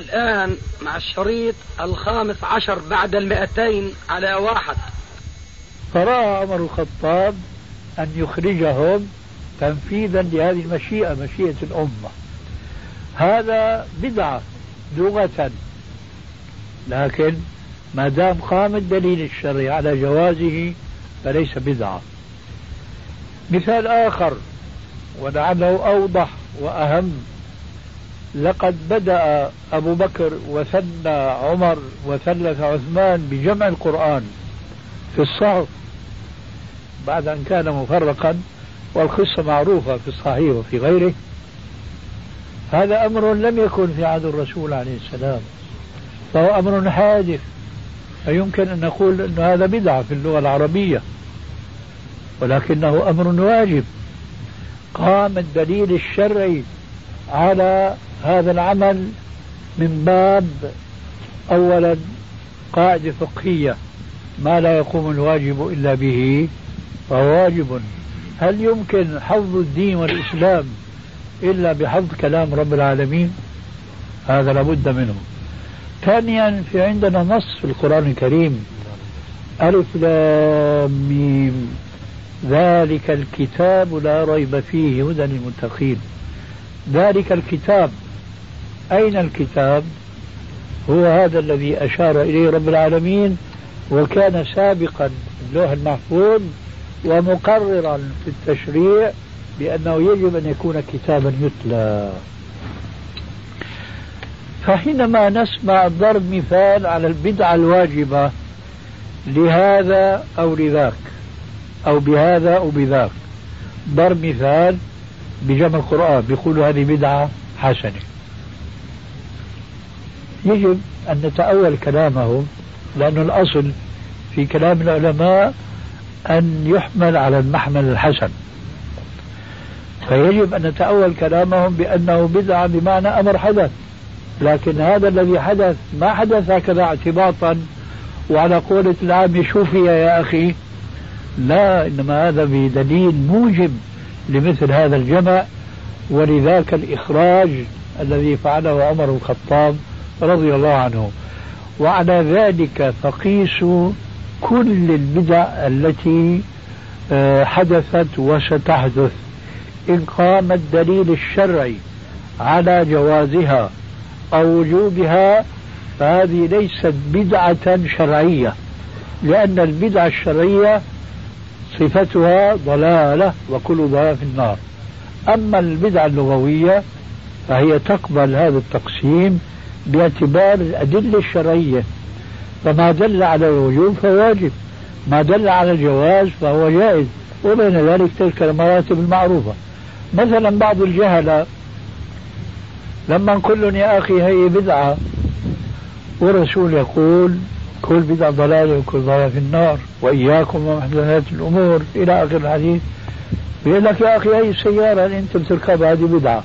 والآن مع الشريط الخامس عشر بعد المئتين على واحد. فرأى عمر الخطاب أن يخرجهم تنفيذا لهذه المشيئة مشيئة الأمة. هذا بدعة لغة لكن ما دام قام الدليل الشرعي على جوازه فليس بدعة. مثال آخر ولعله أوضح وأهم لقد بدأ أبو بكر وثنى عمر وثلث عثمان بجمع القرآن في الصحف بعد أن كان مفرقا والقصة معروفة في الصحيح وفي غيره. هذا أمر لم يكن في عهد الرسول عليه السلام فهو أمر حادث. فيمكن أن نقول أن هذا بدعة في اللغة العربية ولكنه أمر واجب. قام الدليل الشرعي على هذا العمل من باب أولا قاعدة فقهية ما لا يقوم الواجب إلا به فهو واجب. هل يمكن حفظ الدين والإسلام إلا بحفظ كلام رب العالمين؟ هذا لابد منه. ثانيا في عندنا نص في القرآن الكريم ألف لام ذلك الكتاب لا ريب فيه هدى للمتقين. ذلك الكتاب. أين الكتاب؟ هو هذا الذي أشار إليه رب العالمين وكان سابقا اللوح المحفوظ ومقررا في التشريع بأنه يجب أن يكون كتابا يتلى. فحينما نسمع ضرب مثال على البدعة الواجبة لهذا أو لذاك أو بهذا أو بذاك ضرب مثال بجمع القرآن بيقولوا هذه بدعة حسنة. يجب أن نتأول كلامهم لأن الأصل في كلام العلماء أن يحمل على المحمل الحسن. فيجب أن نتأول كلامهم بأنه بدعة بمعنى أمر حدث. لكن هذا الذي حدث ما حدث هكذا اعتباطا وعلى قولة العام شوفي يا أخي. لا إنما هذا بدليل موجب لمثل هذا الجمع ولذاك الإخراج الذي فعله عمر الخطاب رضي الله عنه. وعلى ذلك فقيسوا كل البدع التي آه، حدثت وستحدث. إن قام الدليل الشرعي على جوازها أو وجوبها فهذه ليست بدعة شرعية لأن البدعة الشرعية صفتها ضلالة وكل ضلالة في النار. أما البدعة اللغوية فهي تقبل هذا التقسيم باعتبار الأدلة الشرعية. فما دل على الوجوب فهو واجب ما دل على الجواز فهو جائز وبين ذلك تلك المراتب المعروفة. مثلا بعض الجهلة لما نقول يا أخي هي بدعة والرسول يقول كل بدعة ضلالة وكل ضلالة في النار وإياكم ومحدثات الأمور. إلى آخر الحديث بيقول لك يا أخي هي السيارة اللي أنت بتركبها هذه بدعة.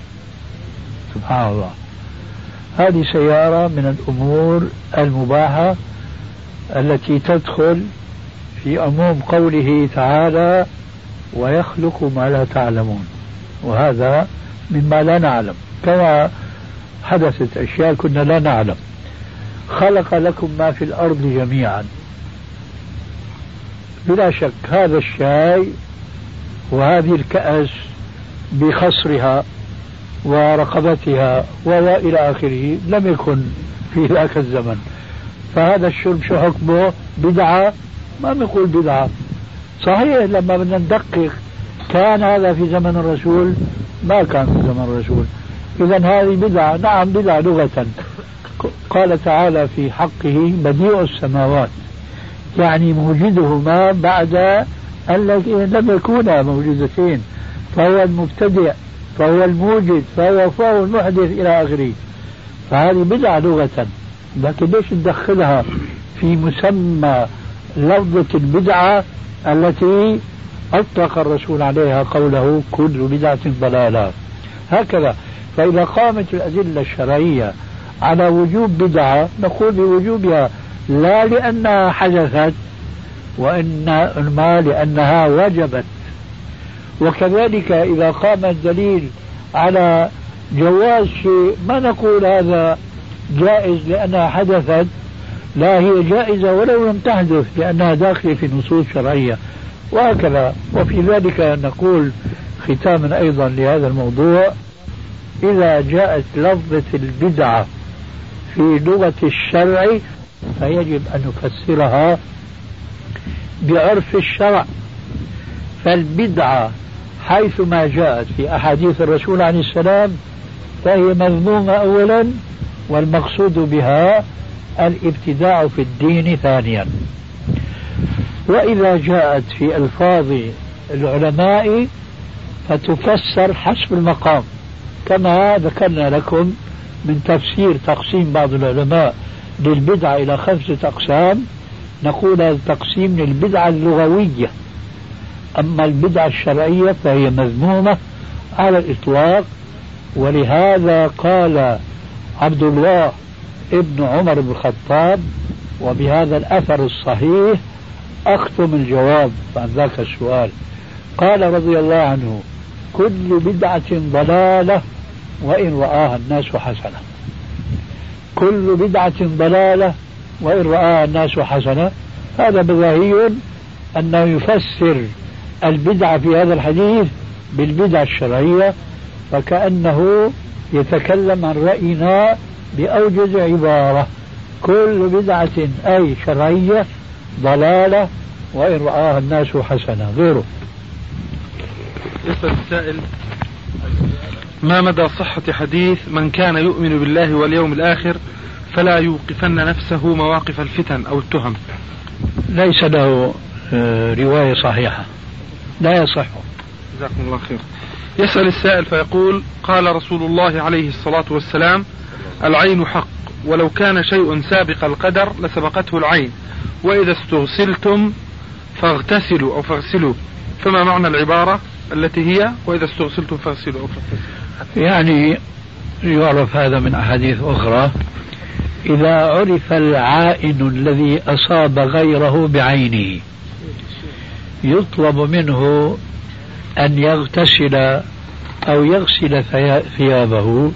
سبحان الله. هذه سيارة من الأمور المباحة التي تدخل في عموم قوله تعالى ويخلق ما لا تعلمون وهذا مما لا نعلم. كما حدثت أشياء كنا لا نعلم. خلق لكم ما في الأرض جميعا. بلا شك هذا الشاي وهذه الكأس بخصرها ورقبتها وإلى آخره لم يكن في ذاك الزمن. فهذا الشرب شو حكمه؟ بدعة. ما بنقول بدعة. صحيح لما بدنا ندقق كان هذا في زمن الرسول ما كان في زمن الرسول. إذا هذه بدعة. نعم بدعة لغة. قال تعالى في حقه بديع السماوات. يعني موجدهما بعد أن لم يكونا موجودتين فهو المبتدع فهو الموجد فهو فهو المحدث إلى آخره. فهذه بدعة لغة لكن ليش ندخلها في مسمى لفظة البدعة التي أطلق الرسول عليها قوله كل بدعة ضلالة؟ هكذا فإذا قامت الأدلة الشرعية على وجوب بدعة نقول بوجوبها لا لأنها حدثت وإنما لأنها وجبت. وكذلك إذا قام الدليل على جواز شيء ما نقول هذا جائز لأنها حدثت؟ لا هي جائزة ولو لم تحدث لأنها داخلة في نصوص شرعية. وهكذا. وفي ذلك نقول ختاما أيضا لهذا الموضوع. إذا جاءت لفظة البدعة في لغة الشرع فيجب أن نفسرها بعرف الشرع. فالبدعة حيث ما جاءت في أحاديث الرسول عليه السلام فهي مذمومة أولا والمقصود بها الابتداع في الدين ثانيا. وإذا جاءت في ألفاظ العلماء فتفسر حسب المقام. كما ذكرنا لكم من تفسير تقسيم بعض العلماء للبدعة إلى خمسة أقسام نقول هذا تقسيم للبدعة اللغوية. أما البدعة الشرعية فهي مذمومة على الإطلاق ولهذا قال عبد الله ابن عمر بن الخطاب وبهذا الأثر الصحيح أختم الجواب عن ذاك السؤال. قال رضي الله عنه كل بدعة ضلالة وإن رآها الناس حسنة. كل بدعة ضلالة وإن رآها الناس حسنة هذا بداهي أنه يفسر البدعة في هذا الحديث بالبدعة الشرعية فكأنه يتكلم عن رأينا بأوجز عبارة. كل بدعة أي شرعية ضلالة وإن رآها الناس حسنة. غيره. يسأل السائل. ما مدى صحة حديث من كان يؤمن بالله واليوم الآخر فلا يوقفن نفسه مواقف الفتن أو التهم؟ ليس له آه، رواية صحيحة. لا يصح. جزاكم الله خير. يسأل السائل فيقول قال رسول الله عليه الصلاة والسلام العين حق ولو كان شيء سابق القدر لسبقته العين وإذا استغسلتم فاغتسلوا أو فاغسلوا. فما معنى العبارة التي هي؟ وإذا استغسلتم فاغسلوا أو فاغتسلوا يعني يعرف هذا من أحاديث أخرى. إذا عرف العائن الذي أصاب غيره بعينه يطلب منه أن يغتسل أو يغسل ثيابه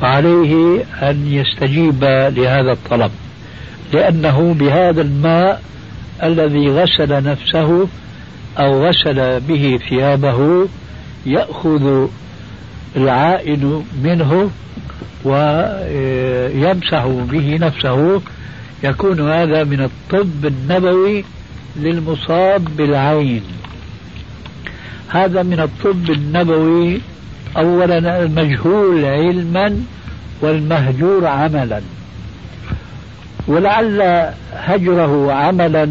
فعليه أن يستجيب لهذا الطلب. لأنه بهذا الماء الذي غسل نفسه أو غسل به ثيابه يأخذ العائن منه ويمسح به نفسه. يكون هذا من الطب النبوي للمصاب بالعين. هذا من الطب النبوي اولا المجهول علما والمهجور عملا. ولعل هجره عملا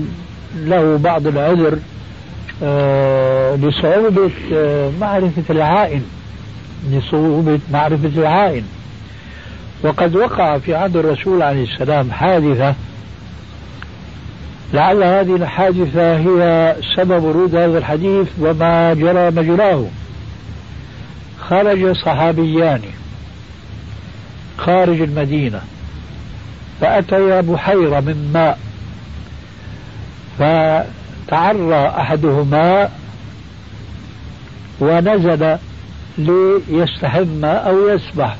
له بعض العذر آه، لصعوبة آه، معرفة العائن لصعوبة معرفة العائن. وقد وقع في عهد الرسول عليه السلام حادثة لعل هذه الحادثة هي سبب ورود هذا الحديث وما جرى مجراه. خرج صحابيان خارج المدينة فأتيا بحيرة من ماء فتعرى أحدهما ونزل ليستحم أو يسبح.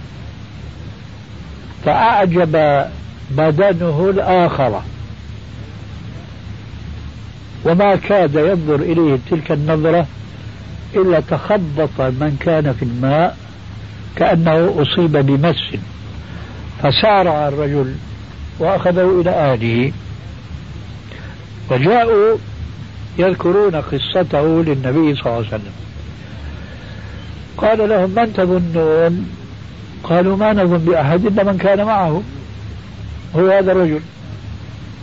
فأعجب بدنه الآخر. وما كاد ينظر إليه تلك النظرة إلا تخبط من كان في الماء كأنه أصيب بمس. فسارع الرجل وأخذه إلى أهله. وجاءوا يذكرون قصته للنبي صلى الله عليه وسلم. قال لهم من تظنون؟ قالوا ما نظن بأحد إلا من كان معه. هو هذا الرجل.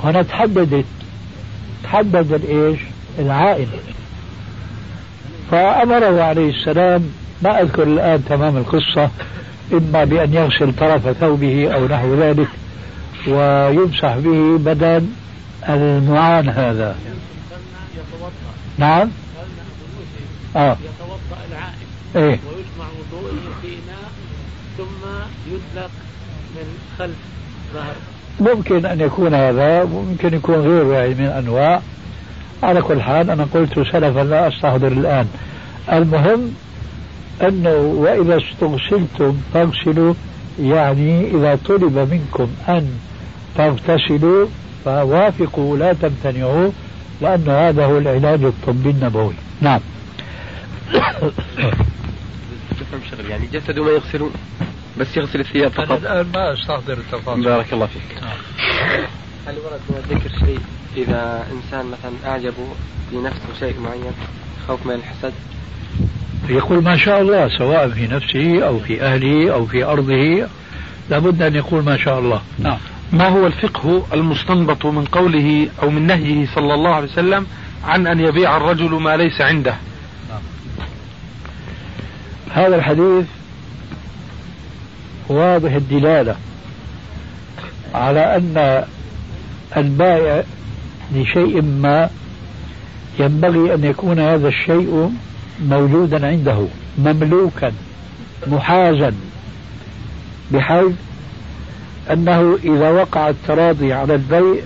هنا تحددت. تحدد الإيش؟ العائل فأمره عليه السلام ما أذكر الآن تمام القصة إما بأن يغسل طرف ثوبه أو نحو ذلك ويمسح به بدن المعان هذا. نعم؟ يتوضا إيه. ويجمع وضوءه في اناء ثم يدلق من خلف ظهر. ممكن أن يكون هذا وممكن يكون غيره يعني من أنواع. على كل حال أنا قلت سلفا لا أستحضر الآن. المهم أنه وإذا استغسلتم فاغسلوا يعني إذا طلب منكم أن تغتسلوا فوافقوا لا تمتنعوا لأن هذا هو العلاج الطبي النبوي. نعم. يعني جسده ما يغسلون بس يغسل الثياب فقط. أنا الآن ما أستحضر التفاصيل. بارك الله فيك. نعم. هل ورد من ذكر شيء إذا إنسان مثلا أعجبه في نفسه شيء معين خوف من الحسد؟ يقول ما شاء الله سواء في نفسه أو في أهله أو في أرضه لابد أن يقول ما شاء الله. نعم. ما هو الفقه المستنبط من قوله أو من نهيه صلى الله عليه وسلم عن أن يبيع الرجل ما ليس عنده؟ هذا الحديث واضح الدلالة على أن البائع لشيء ما ينبغي أن يكون هذا الشيء موجودا عنده مملوكا محازا بحيث أنه إذا وقع التراضي على البيع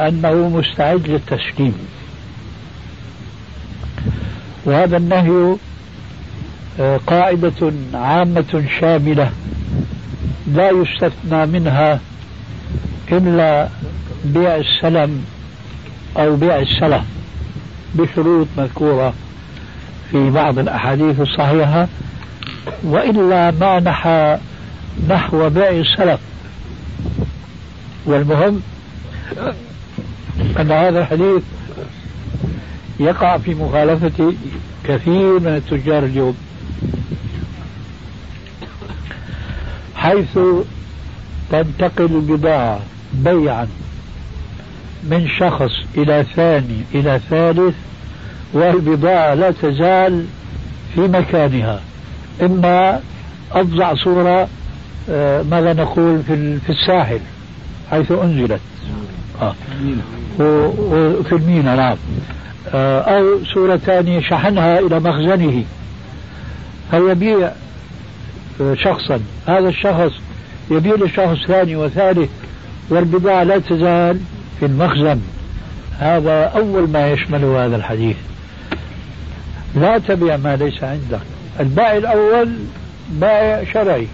أنه مستعد للتسليم وهذا النهي قاعدة عامة شاملة لا يستثنى منها إلا بيع السلم أو بيع السلف بشروط مذكورة في بعض الأحاديث الصحيحة وإلا ما نحى نحو بيع السلف. والمهم أن هذا الحديث يقع في مخالفة كثير من التجار اليوم. حيث تنتقل البضاعة بيعا من شخص إلى ثاني إلى ثالث والبضاعة لا تزال في مكانها. إما أفظع صورة آه، ماذا نقول في في الساحل حيث أنزلت. آه. وفي المينا نعم. آه، أو صورة ثانية شحنها إلى مخزنه. فيبيع آه، شخصا؟ هذا الشخص يبيع لشخص ثاني وثالث والبضاعة لا تزال في المخزن. هذا أول ما يشمله هذا الحديث. لا تبيع ما ليس عندك. البائع الأول بائع شرعي.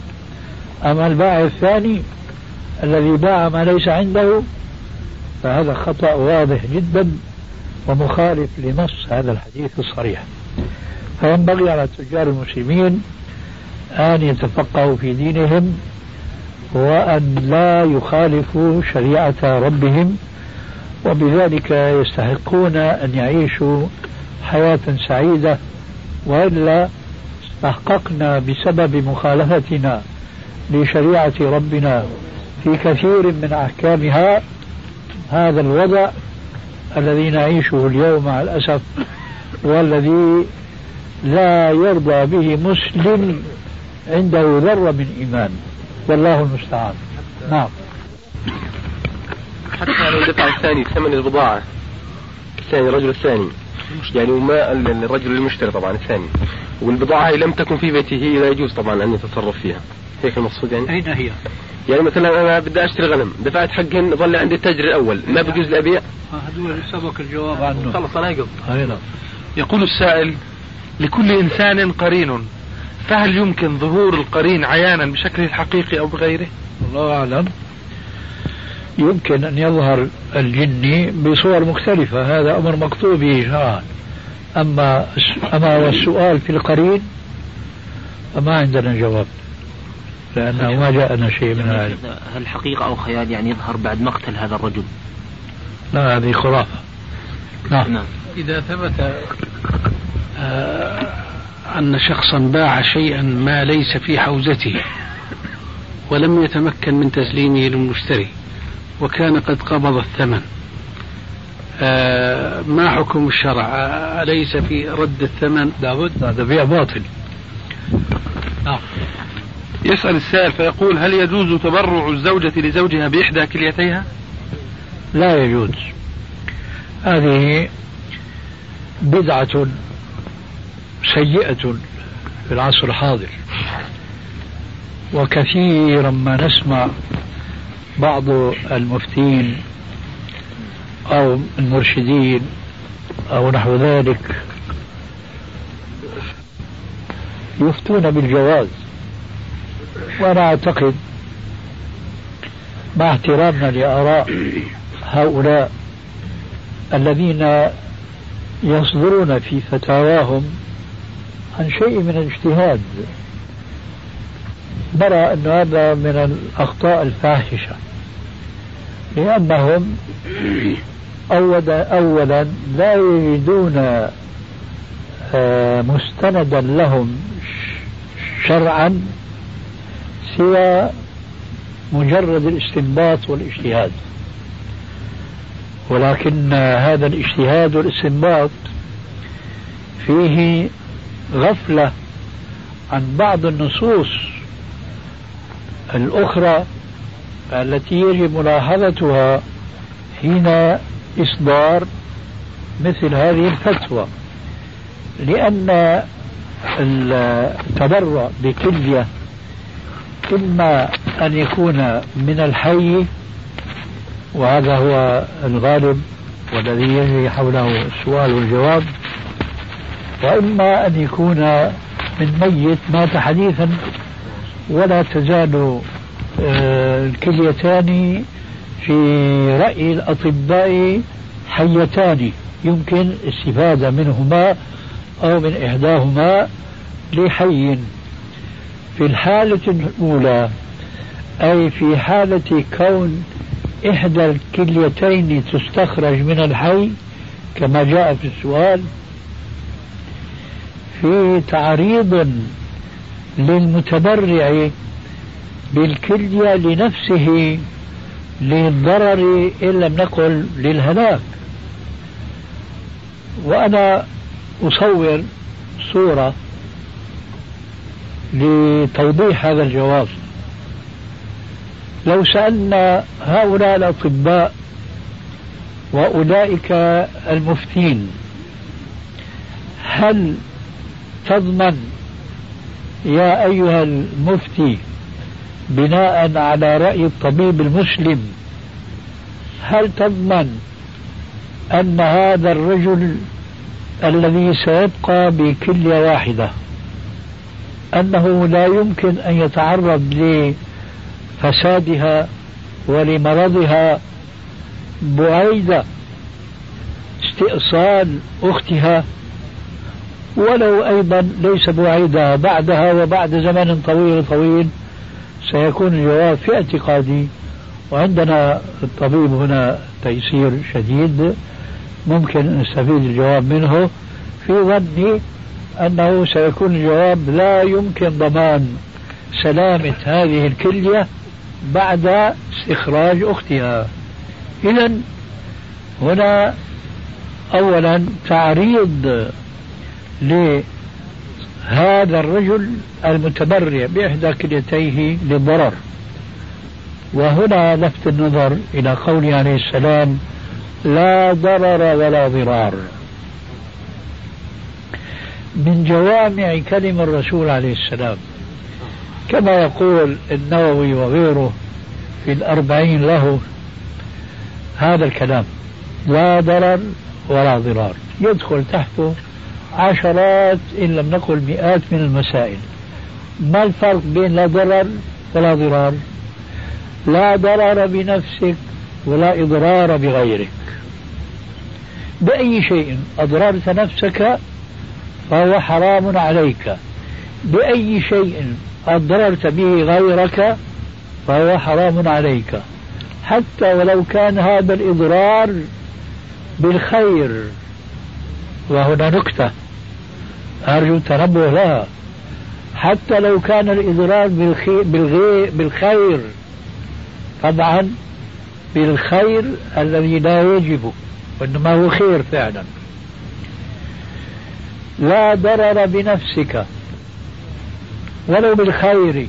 أما البائع الثاني الذي باع ما ليس عنده فهذا خطأ واضح جدا ومخالف لنص هذا الحديث الصريح. فينبغي على تجار المسلمين أن يتفقهوا في دينهم وأن لا يخالفوا شريعة ربهم وبذلك يستحقون أن يعيشوا حياة سعيدة. وإلا استحققنا بسبب مخالفتنا لشريعة ربنا في كثير من أحكامها هذا الوضع الذي نعيشه اليوم مع الأسف والذي لا يرضى به مسلم عنده ذرة من إيمان. والله المستعان. نعم. حتى لو دفع الثاني ثمن البضاعة الثاني الرجل الثاني. يعني وما الرجل المشتري طبعا الثاني. والبضاعة هي لم تكن في بيته لا يجوز طبعا أن يتصرف فيها. هيك المقصود يعني؟ أين هي؟ يعني مثلا أنا بدي أشتري غنم دفعت حقهن ظل عندي التاجر الأول ما بجوز لي أبيع هذول سبق الجواب عنه. خلص يقض أيضا يقول السائل لكل إنسان قرين فهل يمكن ظهور القرين عيانا بشكله الحقيقي أو بغيره؟ الله أعلم. يمكن أن يظهر الجني بصور مختلفة هذا أمر مقطوع به شرعا أما أما والسؤال في القرين فما عندنا جواب لأنه ما جاءنا شيء من هذا. هل حقيقة أو خيال يعني يظهر بعد مقتل هذا الرجل؟ لا هذه خرافة. نعم, نعم. إذا ثبت آه أن شخصا باع شيئا ما ليس في حوزته ولم يتمكن من تسليمه للمشتري وكان قد قبض الثمن. آه ما حكم الشرع؟ آه، أليس في رد الثمن؟ لابد هذا بيع باطل. نعم. يسأل السائل فيقول هل يجوز تبرع الزوجة لزوجها بإحدى كليتيها؟ لا يجوز. هذه بدعة سيئة في العصر الحاضر. وكثيرا ما نسمع بعض المفتين أو المرشدين أو نحو ذلك يفتون بالجواز. وأنا أعتقد مع احترامنا لآراء هؤلاء الذين يصدرون في فتاواهم عن شيء من الاجتهاد. نرى أن هذا من الأخطاء الفاحشة لأنهم أولا, أولا لا يجدون آه، مستندا لهم شرعا سوى مجرد الاستنباط والاجتهاد. ولكن هذا الاجتهاد والاستنباط فيه غفلة عن بعض النصوص الأخرى التي يجب ملاحظتها حين إصدار مثل هذه الفتوى لأن التبرع بكلية إما أن يكون من الحي وهذا هو الغالب والذي يجري حوله السؤال والجواب وإما أن يكون من ميت مات حديثا ولا تزال آه، الكليتان في رأي الأطباء حيتان. يمكن الاستفادة منهما أو من إحداهما لحي. في الحالة الأولى أي في حالة كون إحدى الكليتين تستخرج من الحي كما جاء في السؤال في تعريض للمتبرع بالكلية لنفسه للضرر إن لم نقل للهلاك. وأنا أصور صورة لتوضيح هذا الجواب. لو سألنا هؤلاء الأطباء وأولئك المفتين هل تضمن يا أيها المفتي بناء على رأي الطبيب المسلم هل تضمن أن هذا الرجل الذي سيبقى بكلية واحدة أنه لا يمكن أن يتعرض لفسادها ولمرضها بعيد استئصال أختها ولو أيضا ليس بعيدة بعدها وبعد زمن طويل طويل سيكون الجواب في اعتقادي وعندنا الطبيب هنا تيسير شديد ممكن نستفيد الجواب منه في ظني أنه سيكون الجواب لا يمكن ضمان سلامة هذه الكلية بعد استخراج أختها. إذا هنا أولا تعريض لهذا الرجل المتبرع بإحدى كليتيه للضرر. وهنا لفت النظر إلى قوله عليه السلام لا ضرر ولا ضرار. من جوامع كلم الرسول عليه السلام. كما يقول النووي وغيره في الأربعين له هذا الكلام لا ضرر ولا ضرار. يدخل تحته عشرات إن لم نقل مئات من المسائل. ما الفرق بين لا ضرر ولا ضرار؟ لا ضرر بنفسك ولا إضرار بغيرك. بأي شيء أضررت نفسك فهو حرام عليك. بأي شيء أضررت به غيرك فهو حرام عليك. حتى ولو كان هذا الإضرار بالخير. وهنا نكتة أرجو التنبه لها. حتى لو كان الإضرار بالخير. طبعا بالخير الذي لا يجب وإنما هو خير فعلا. لا ضرر بنفسك. ولو بالخير.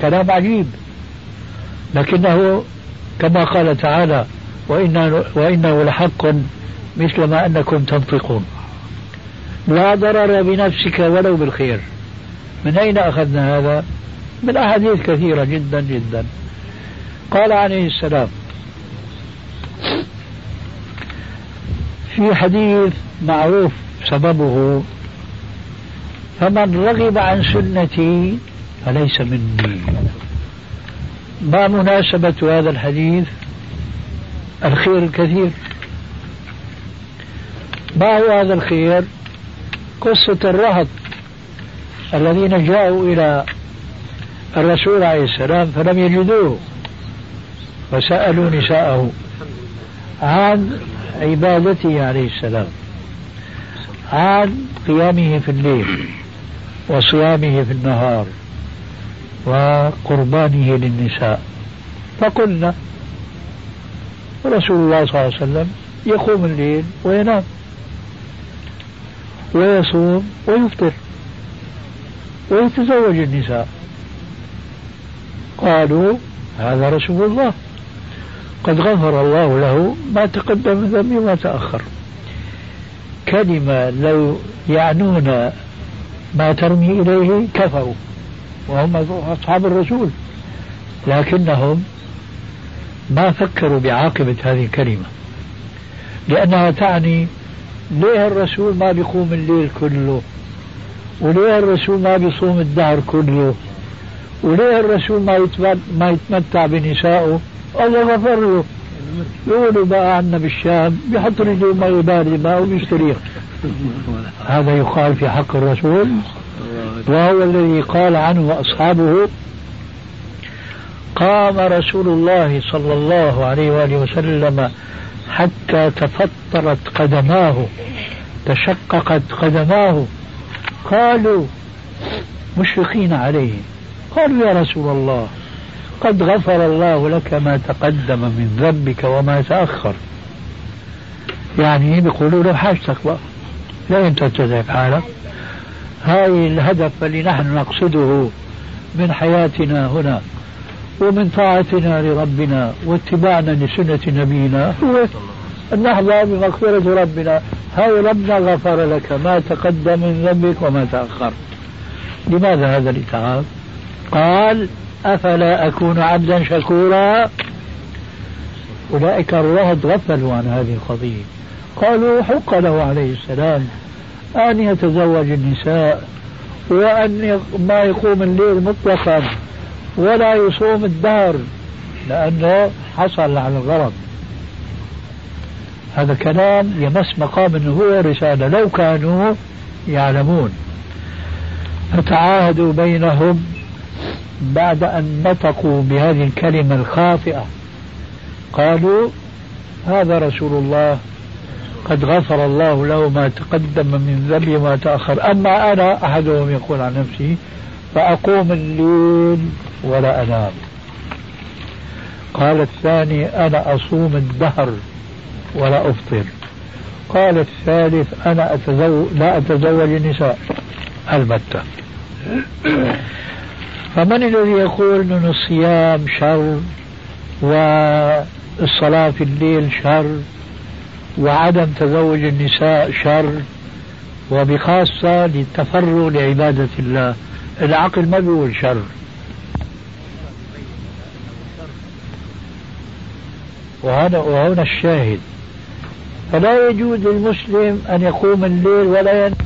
كلام عجيب. لكنه كما قال تعالى وإنه, وإنه لحق مثل ما أنكم تنطقون. لا ضرر بنفسك ولو بالخير. من أين أخذنا هذا؟ من أحاديث كثيرة جدا جدا. قال عليه السلام في حديث معروف سببه فمن رغب عن سنتي فليس مني. ما مناسبة هذا الحديث؟ الخير الكثير. ما هو هذا الخير؟ قصة الرهط الذين جاءوا إلى الرسول عليه السلام فلم يجدوه فسألوا نساءه عن عبادته عليه السلام عن قيامه في الليل. وصيامه في النهار وقربانه للنساء. فقلنا رسول الله صلى الله عليه وسلم يقوم الليل وينام ويصوم ويفطر ويتزوج النساء. قالوا هذا رسول الله. قد غفر الله له ما تقدم ذنبه وما تأخر. كلمة لو يعنون ما ترمي إليه كفروا وهم أصحاب الرسول. لكنهم ما فكروا بعاقبة هذه الكلمة لأنها تعني ليه الرسول ما بيقوم الليل كله؟ وليه الرسول ما بيصوم الدهر كله؟ وليه الرسول ما ما يتمتع بنسائه؟ الله غفر له. يقولوا بقى عنا بالشام بيحط رجله ما يبارد ما ويستريح هذا يقال في حق الرسول وهو الذي قال عنه أصحابه قام رسول الله صلى الله عليه وآله وسلم حتى تفطرت قدماه تشققت قدماه. قالوا مشفقين عليه. قالوا يا رسول الله قد غفر الله لك ما تقدم من ذنبك وما تأخر. يعني بيقولوا له حاجتك بقى لا انت تتعب حالك هاي الهدف اللي نحن نقصده من حياتنا هنا ومن طاعتنا لربنا واتباعنا لسنة نبينا هو أن نحظى بمغفرة ربنا. هاي ربنا غفر لك ما تقدم من ذنبك وما تأخر. لماذا هذا الإتعاب قال أفلا أكون عبدا شكورا؟ أولئك الرهد غفلوا عن هذه القضية. قالوا حق له عليه السلام أن يتزوج النساء وأن ما يقوم الليل مطلقا ولا يصوم الدهر لأنه حصل على الغرض. هذا كلام يمس مقام النبوة رسالة لو كانوا يعلمون. فتعاهدوا بينهم بعد أن نطقوا بهذه الكلمة الخاطئة. قالوا هذا رسول الله قد غفر الله له ما تقدم من ذنبه وما تأخر. أما أنا أحدهم يقول عن نفسه فأقوم الليل ولا أنام. قال الثاني أنا أصوم الدهر ولا أفطر. قال الثالث أنا أتزوج لا أتزوج النساء البتة فمن الذي يقول أن الصيام شر والصلاة في الليل شر وعدم تزوج النساء شر وبخاصة للتفرغ لعبادة الله العقل ما بيقول شر. وهذا وهنا الشاهد. فلا يجوز للمسلم أن يقوم الليل ولا ينام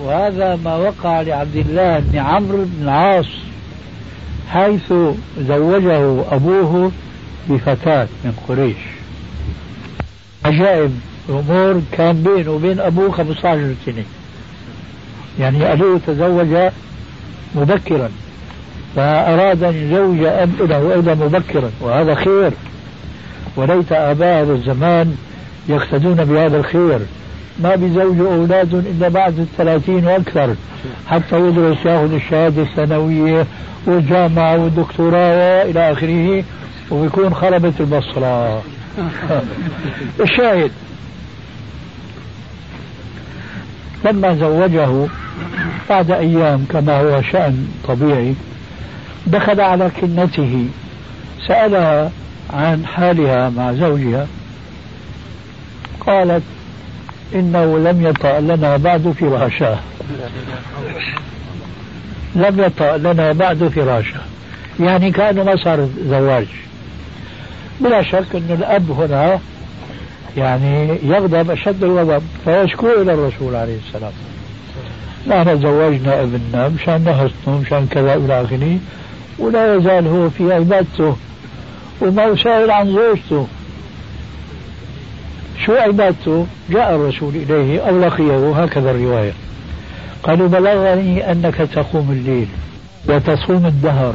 وهذا ما وقع لعبد الله بن عمرو بن العاص حيث زوجه أبوه بفتاة من قريش. عجائب أمور كان بينه وبين أبوه 15 سنة. يعني أبوه تزوج مبكرا فأراد أن يزوج ابنه أيضا مبكرا وهذا خير. وليت آباء الزمان يقتدون بهذا الخير. ما بيزوجوا أولاد إلا بعد الثلاثين وأكثر. حتى يدرس ياخذ الشهادة الثانوية والجامعة والدكتوراه إلى آخره وبيكون خربت البصرة. الشاهد. لما زوجه بعد أيام كما هو شأن طبيعي دخل على كنته سألها عن حالها مع زوجها. قالت إنه لم يطأ لنا بعد فراشا لم يطأ لنا بعد فراشا يعني كأنه ما صار زواج. بلا شك أن الأب هنا يعني يغضب أشد الغضب فيشكو إلى الرسول عليه السلام. نحن زوجنا ابننا مشان نحسنه مشان كذا إلى آخره ولا يزال هو في عبادته وما سائل عن زوجته. شو عبادته جاء الرسول إليه أو لقيه هكذا الرواية قالوا بلغني أنك تقوم الليل وتصوم الدهر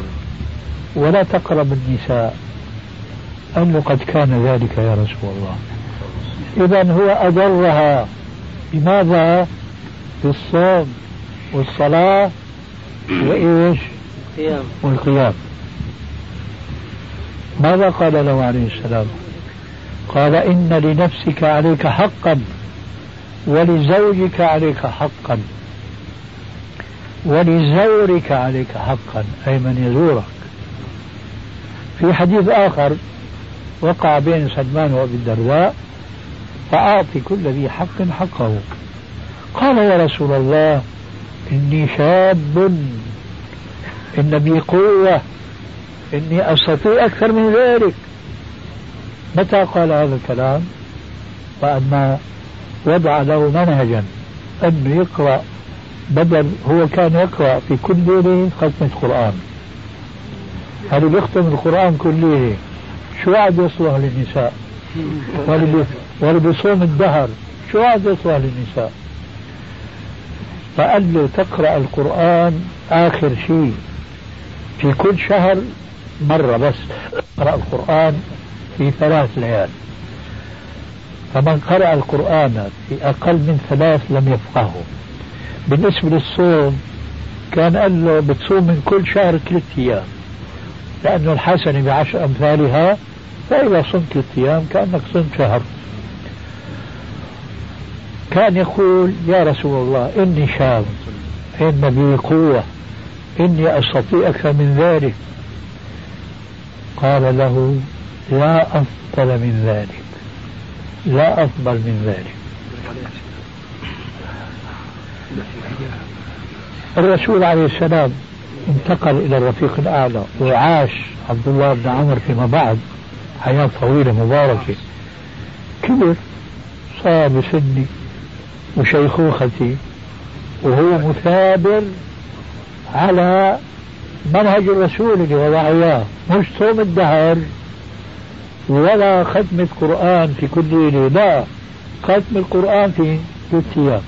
ولا تقرب النساء قال له قد كان ذلك يا رسول الله إذا هو أضرها بماذا؟ بالصوم والصلاة وإيش؟ القيام والقيام ماذا قال له عليه السلام؟ قال إن لنفسك عليك حقا ولزوجك عليك حقا ولزورك عليك حقا أي من يزورك. في حديث آخر وقع بين سلمان وأبي الدرداء فأعطي كل ذي حق حقه. قال يا رسول الله إني شاب إن بي قوة إني أستطيع أكثر من ذلك. متى قال هذا الكلام؟ ما وضع له منهجا أنه يقرأ بدل هو كان يقرأ في كل ليلة ختمة قرآن. هذا بيختم القرآن كل ليلة شو عاد يصلح للنساء؟ واللي بيصوم الدهر؟ شو عاد يصلح للنساء؟ فقال له تقرأ القرآن آخر شيء. في كل شهر مرة بس اقرأ القرآن في ثلاث ليال. فمن قرأ القرآن في أقل من ثلاث لم يفقهه. بالنسبة للصوم كان قال له بتصوم من كل شهر ثلاث أيام. لأن الحسنة بعشر أمثالها فإذا صمت ثلاث أيام كأنك صمت شهر. كان يقول يا رسول الله إني شاب إن بي قوة إني أستطيع أكثر من ذلك. قال له لا أفضل من ذلك. لا أفضل من ذلك. الرسول عليه السلام انتقل إلى الرفيق الأعلى وعاش عبد الله بن عمر فيما بعد حياة طويلة مباركة. كبر صار بسني وشيخوختي وهو مثابر على منهج الرسول اللي اياه مش صوم الدهر. ولا ختمة قرآن في كل ليلة لا ختم القرآن في ثلاث أيام.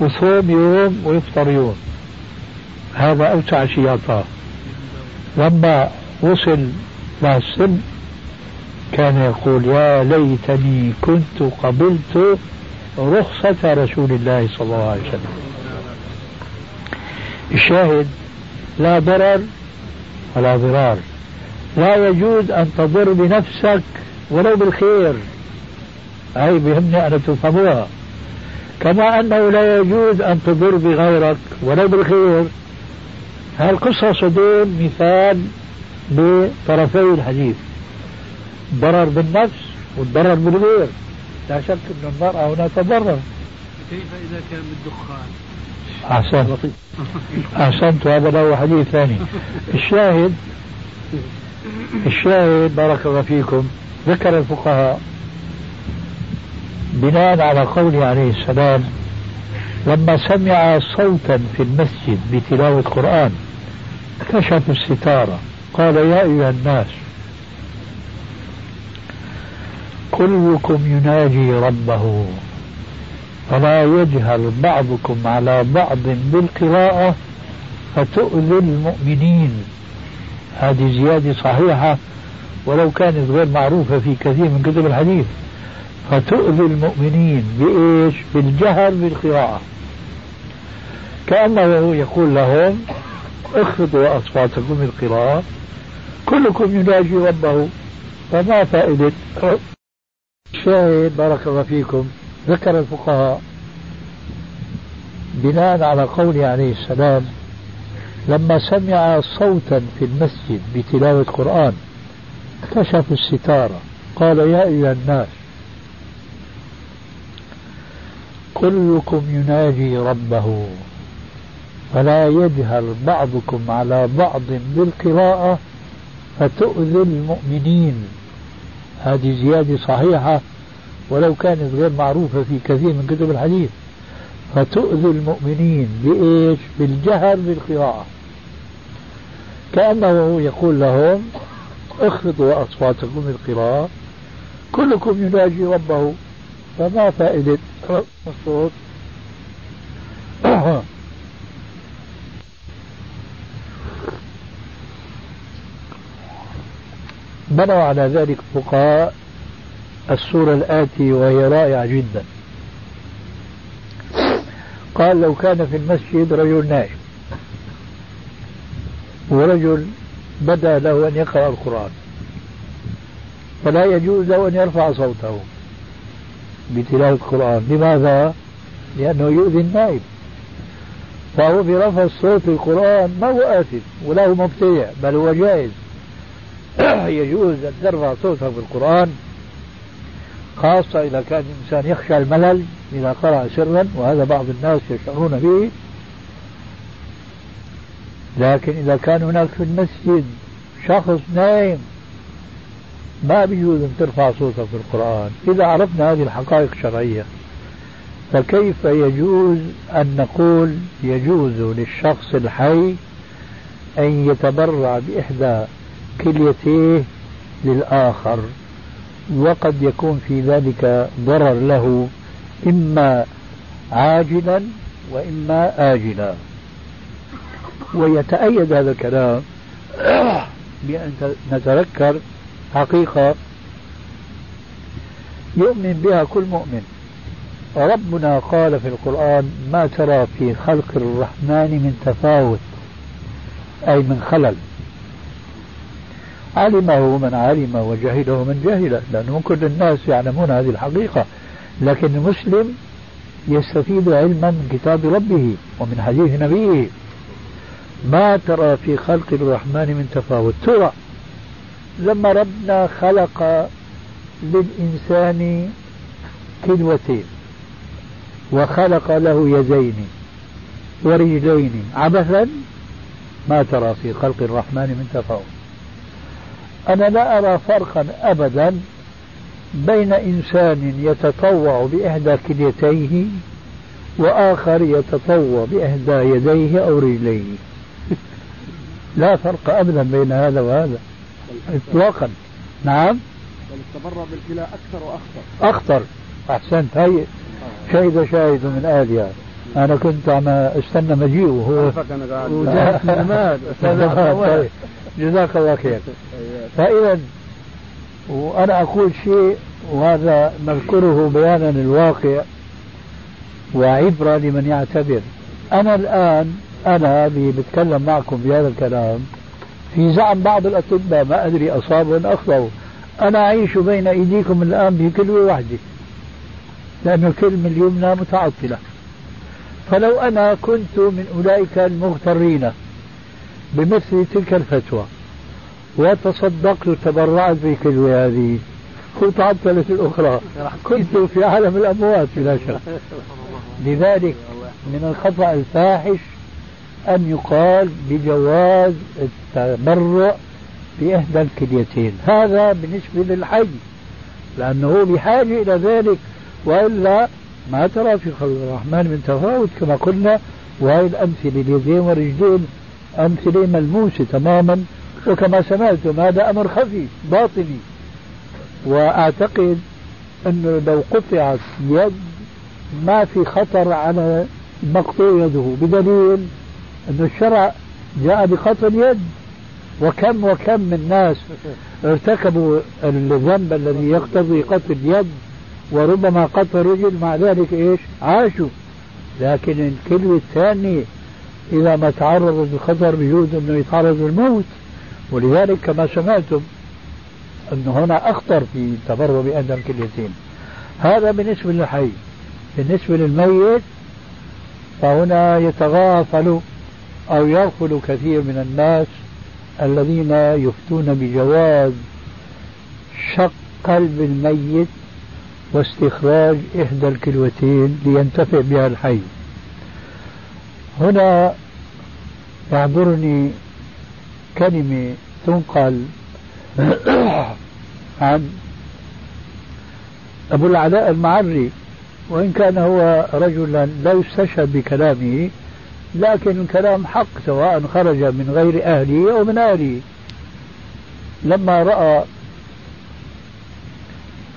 وصوم يوم ويفطر يوم. هذا أوسع شيء أعطاه لما وصل للسن كان يقول يا ليتني كنت قبلت رخصة رسول الله صلى الله عليه وسلم. الشاهد لا ضرر ولا ضرار. لا يجوز أن تضر بنفسك ولو بالخير. هاي بهمني أن تفهموها كما أنه لا يجوز أن تضر بغيرك ولو بالخير. هالقصص هدول مثال لطرفي الحديث. ضرر بالنفس والضرر بالغير. لا شك أن المرأة هنا تضرر. كيف إذا كان بالدخان؟ أحسنت. أحسنت هذا له حديث ثاني. الشاهد الشاهد بارك الله فيكم ذكر الفقهاء بناء على قوله عليه السلام لما سمع صوتا في المسجد بتلاوة قرآن كشف الستارة قال يا أيها الناس كلكم يناجي ربه فلا يجهل بعضكم على بعض بالقراءة فتؤذي المؤمنين. هذه زيادة صحيحة ولو كانت غير معروفة في كثير من كتب الحديث. فتؤذي المؤمنين بإيش؟ بالجهر بالقراءة كأنه يقول لهم اخفضوا أصواتكم بالقراءة كلكم يناجي ربه. فما فائدة؟ الشاهد بارك الله فيكم. ذكر الفقهاء بناء على قوله عليه السلام لما سمع صوتا في المسجد بتلاوة قرآن كشف الستارة. قال يا أيها الناس كلكم يناجي ربه فلا يجهل بعضكم على بعض بالقراءة فتؤذي المؤمنين. هذه زيادة صحيحة ولو كانت غير معروفة في كثير من كتب الحديث. فتؤذي المؤمنين بإيش؟ بالجهر بالقراءة. كأنه يقول لهم اخفضوا أصواتكم بالقراءة كلكم يناجي ربه فما فائدة الصوت. بنوا على ذلك فقهاء السورة الآتي وهي رائعة جدا. قال لو كان في المسجد رجل نائم. ورجل بدا له أن يقرأ القرآن. فلا يجوز له أن يرفع صوته بتلاوة القرآن. لماذا؟ لأنه يؤذي النائب. فهو برفع الصوت القرآن ما هو آثم ولا هو مبتدع بل هو جائز. يجوز أن ترفع صوتك في القرآن خاصة إذا كان الإنسان يخشى الملل إذا قرأ سرا وهذا بعض الناس يشعرون به. لكن إذا كان هناك في المسجد شخص نايم ما بيجوز أن ترفع صوتك في القرآن. إذا عرفنا هذه الحقائق الشرعية فكيف يجوز أن نقول يجوز للشخص الحي أن يتبرع بإحدى كليتيه للآخر وقد يكون في ذلك ضرر له إما عاجلا وإما آجلا. ويتأيد هذا الكلام بأن نتذكر حقيقة يؤمن بها كل مؤمن. ربنا قال في القرآن ما ترى في خلق الرحمن من تفاوت أي من خلل. علمه من علم وجهله من جهل. لأنه كل الناس يعلمون هذه الحقيقة لكن المسلم يستفيد علما من كتاب ربه ومن حديث نبيه. ما ترى في خلق الرحمن من تفاوت. ترى لما ربنا خلق للإنسان كلوتين وخلق له يدين ورجلين. عبثا ما ترى في خلق الرحمن من تفاوت. أنا لا أرى فرقا أبدا بين إنسان يتطوع بإحدى كليتيه وآخر يتطوع بإحدى يديه أو رجليه. لا فرق أبدا بين هذا وهذا. إطلاقا. نعم. بل استمر بالكلى أكثر وأخطر. أخطر. أحسنت. هي شهد شاهد من أهلها أنا كنت عم أستنى مجيئه هو. جزاك الله خير. فإذا وأنا أقول شيء وهذا نذكره بيانا الواقع وعبرة لمن يعتبر. أنا الآن أنا اللي بتكلم معكم بهذا الكلام. في زعم بعض الأطباء ما أدري أصابوا أم أخطأوا. أنا أعيش بين أيديكم الآن بكلمة واحدة. لأن الكلمة اليمنى متعطلة. فلو أنا كنت من أولئك المغترين بمثل تلك الفتوى وتصدقت وتبرعت بكلمة هذه كنت عطلت الأخرى كنت في عالم الأموات بلا شك. لذلك من الخطأ الفاحش أن يقال بجواز التبرع بإحدى الكليتين. هذا بالنسبة للحي لأنه بحاجة إلى ذلك وإلا ما ترى في خلق الرحمن من تفاوت كما قلنا وهي الأمثلة اليدين والرجلين أمثلة ملموسة تماما. وكما سمعتم هذا أمر خفي باطني. وأعتقد أنه لو قطعت يد ما في خطر على مقطوع يده بدليل أن الشرع جاء بقطع اليد. وكم وكم من ناس ارتكبوا الذنب الذي يقتضي قطع اليد وربما قطع الرجل مع ذلك إيش؟ عاشوا. لكن الكلمة الثانية إذا ما تعرض للخطر بيجوز أنه يتعرض للموت. ولذلك كما سمعتم أن هنا أخطر في تبرع بأدم الكليتين هذا بالنسبة للحي بالنسبة للميت فهنا يتغافل أو يغفل كثير من الناس الذين يفتون بجواز شق قلب الميت واستخراج إحدى الكلوتين لينتفع بها الحي. هنا يعذرني كلمة تنقل عن أبو العلاء المعري وإن كان هو رجلا لا يستشهد بكلامه لكن الكلام حق سواء خرج من غير أهله أو من أهله. لما رأى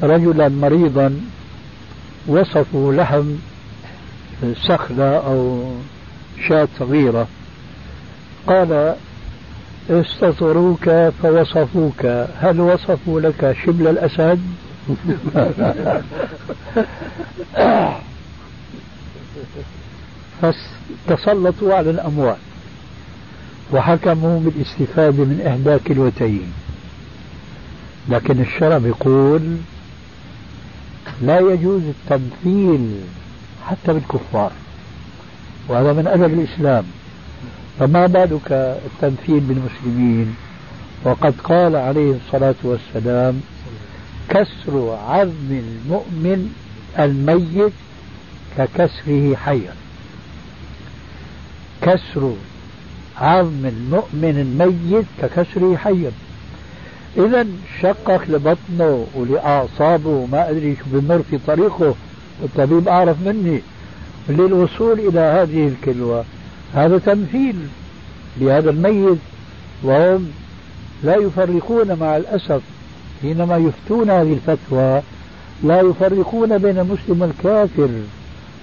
رجلا مريضا وصفوا لحم سخلة أو شاة صغيرة قال استطروك فوصفوك هل وصفوا لك شبل الأسد؟ فتسلطوا على الأموال وحكموا بالاستفادة من إحدى كلوتين لكن الشرع يقول لا يجوز التمثيل حتى بالكفار وهذا من أدب الإسلام. فما بالك التمثيل بالمسلمين؟ وقد قال عليه الصلاة والسلام كسر عظم المؤمن الميت ككسره حيا كسر عظم المؤمن الميت ككسره حيا إذا شقق لبطنه ولأعصابه وما أدري شو بمر في طريقه. الطبيب أعرف مني للوصول إلى هذه الكلوة. هذا تمثيل لهذا الميت وهم لا يفرقون مع الأسف. حينما يفتون هذه الفتوى لا يفرقون بين المسلم والكافر.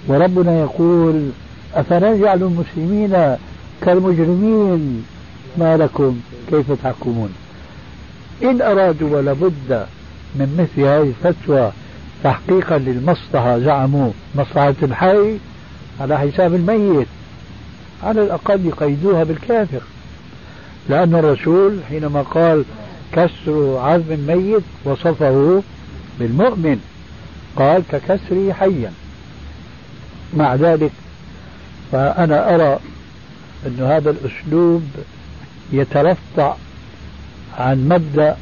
وربنا يقول أفنجعل المسلمين كالمجرمين؟ ما لكم؟ كيف تحكمون؟ إن أرادوا ولابد من مثل هذه الفتوى تحقيقا للمصلحة زعموا مصلحة الحي على حساب الميت على الأقل يقيدوها بالكافر. لأن الرسول حينما قال كسر عظم الميت وصفه بالمؤمن قال ككسره حيا. مع ذلك فأنا أرى أن هذا الأسلوب يترفع عن مبدأ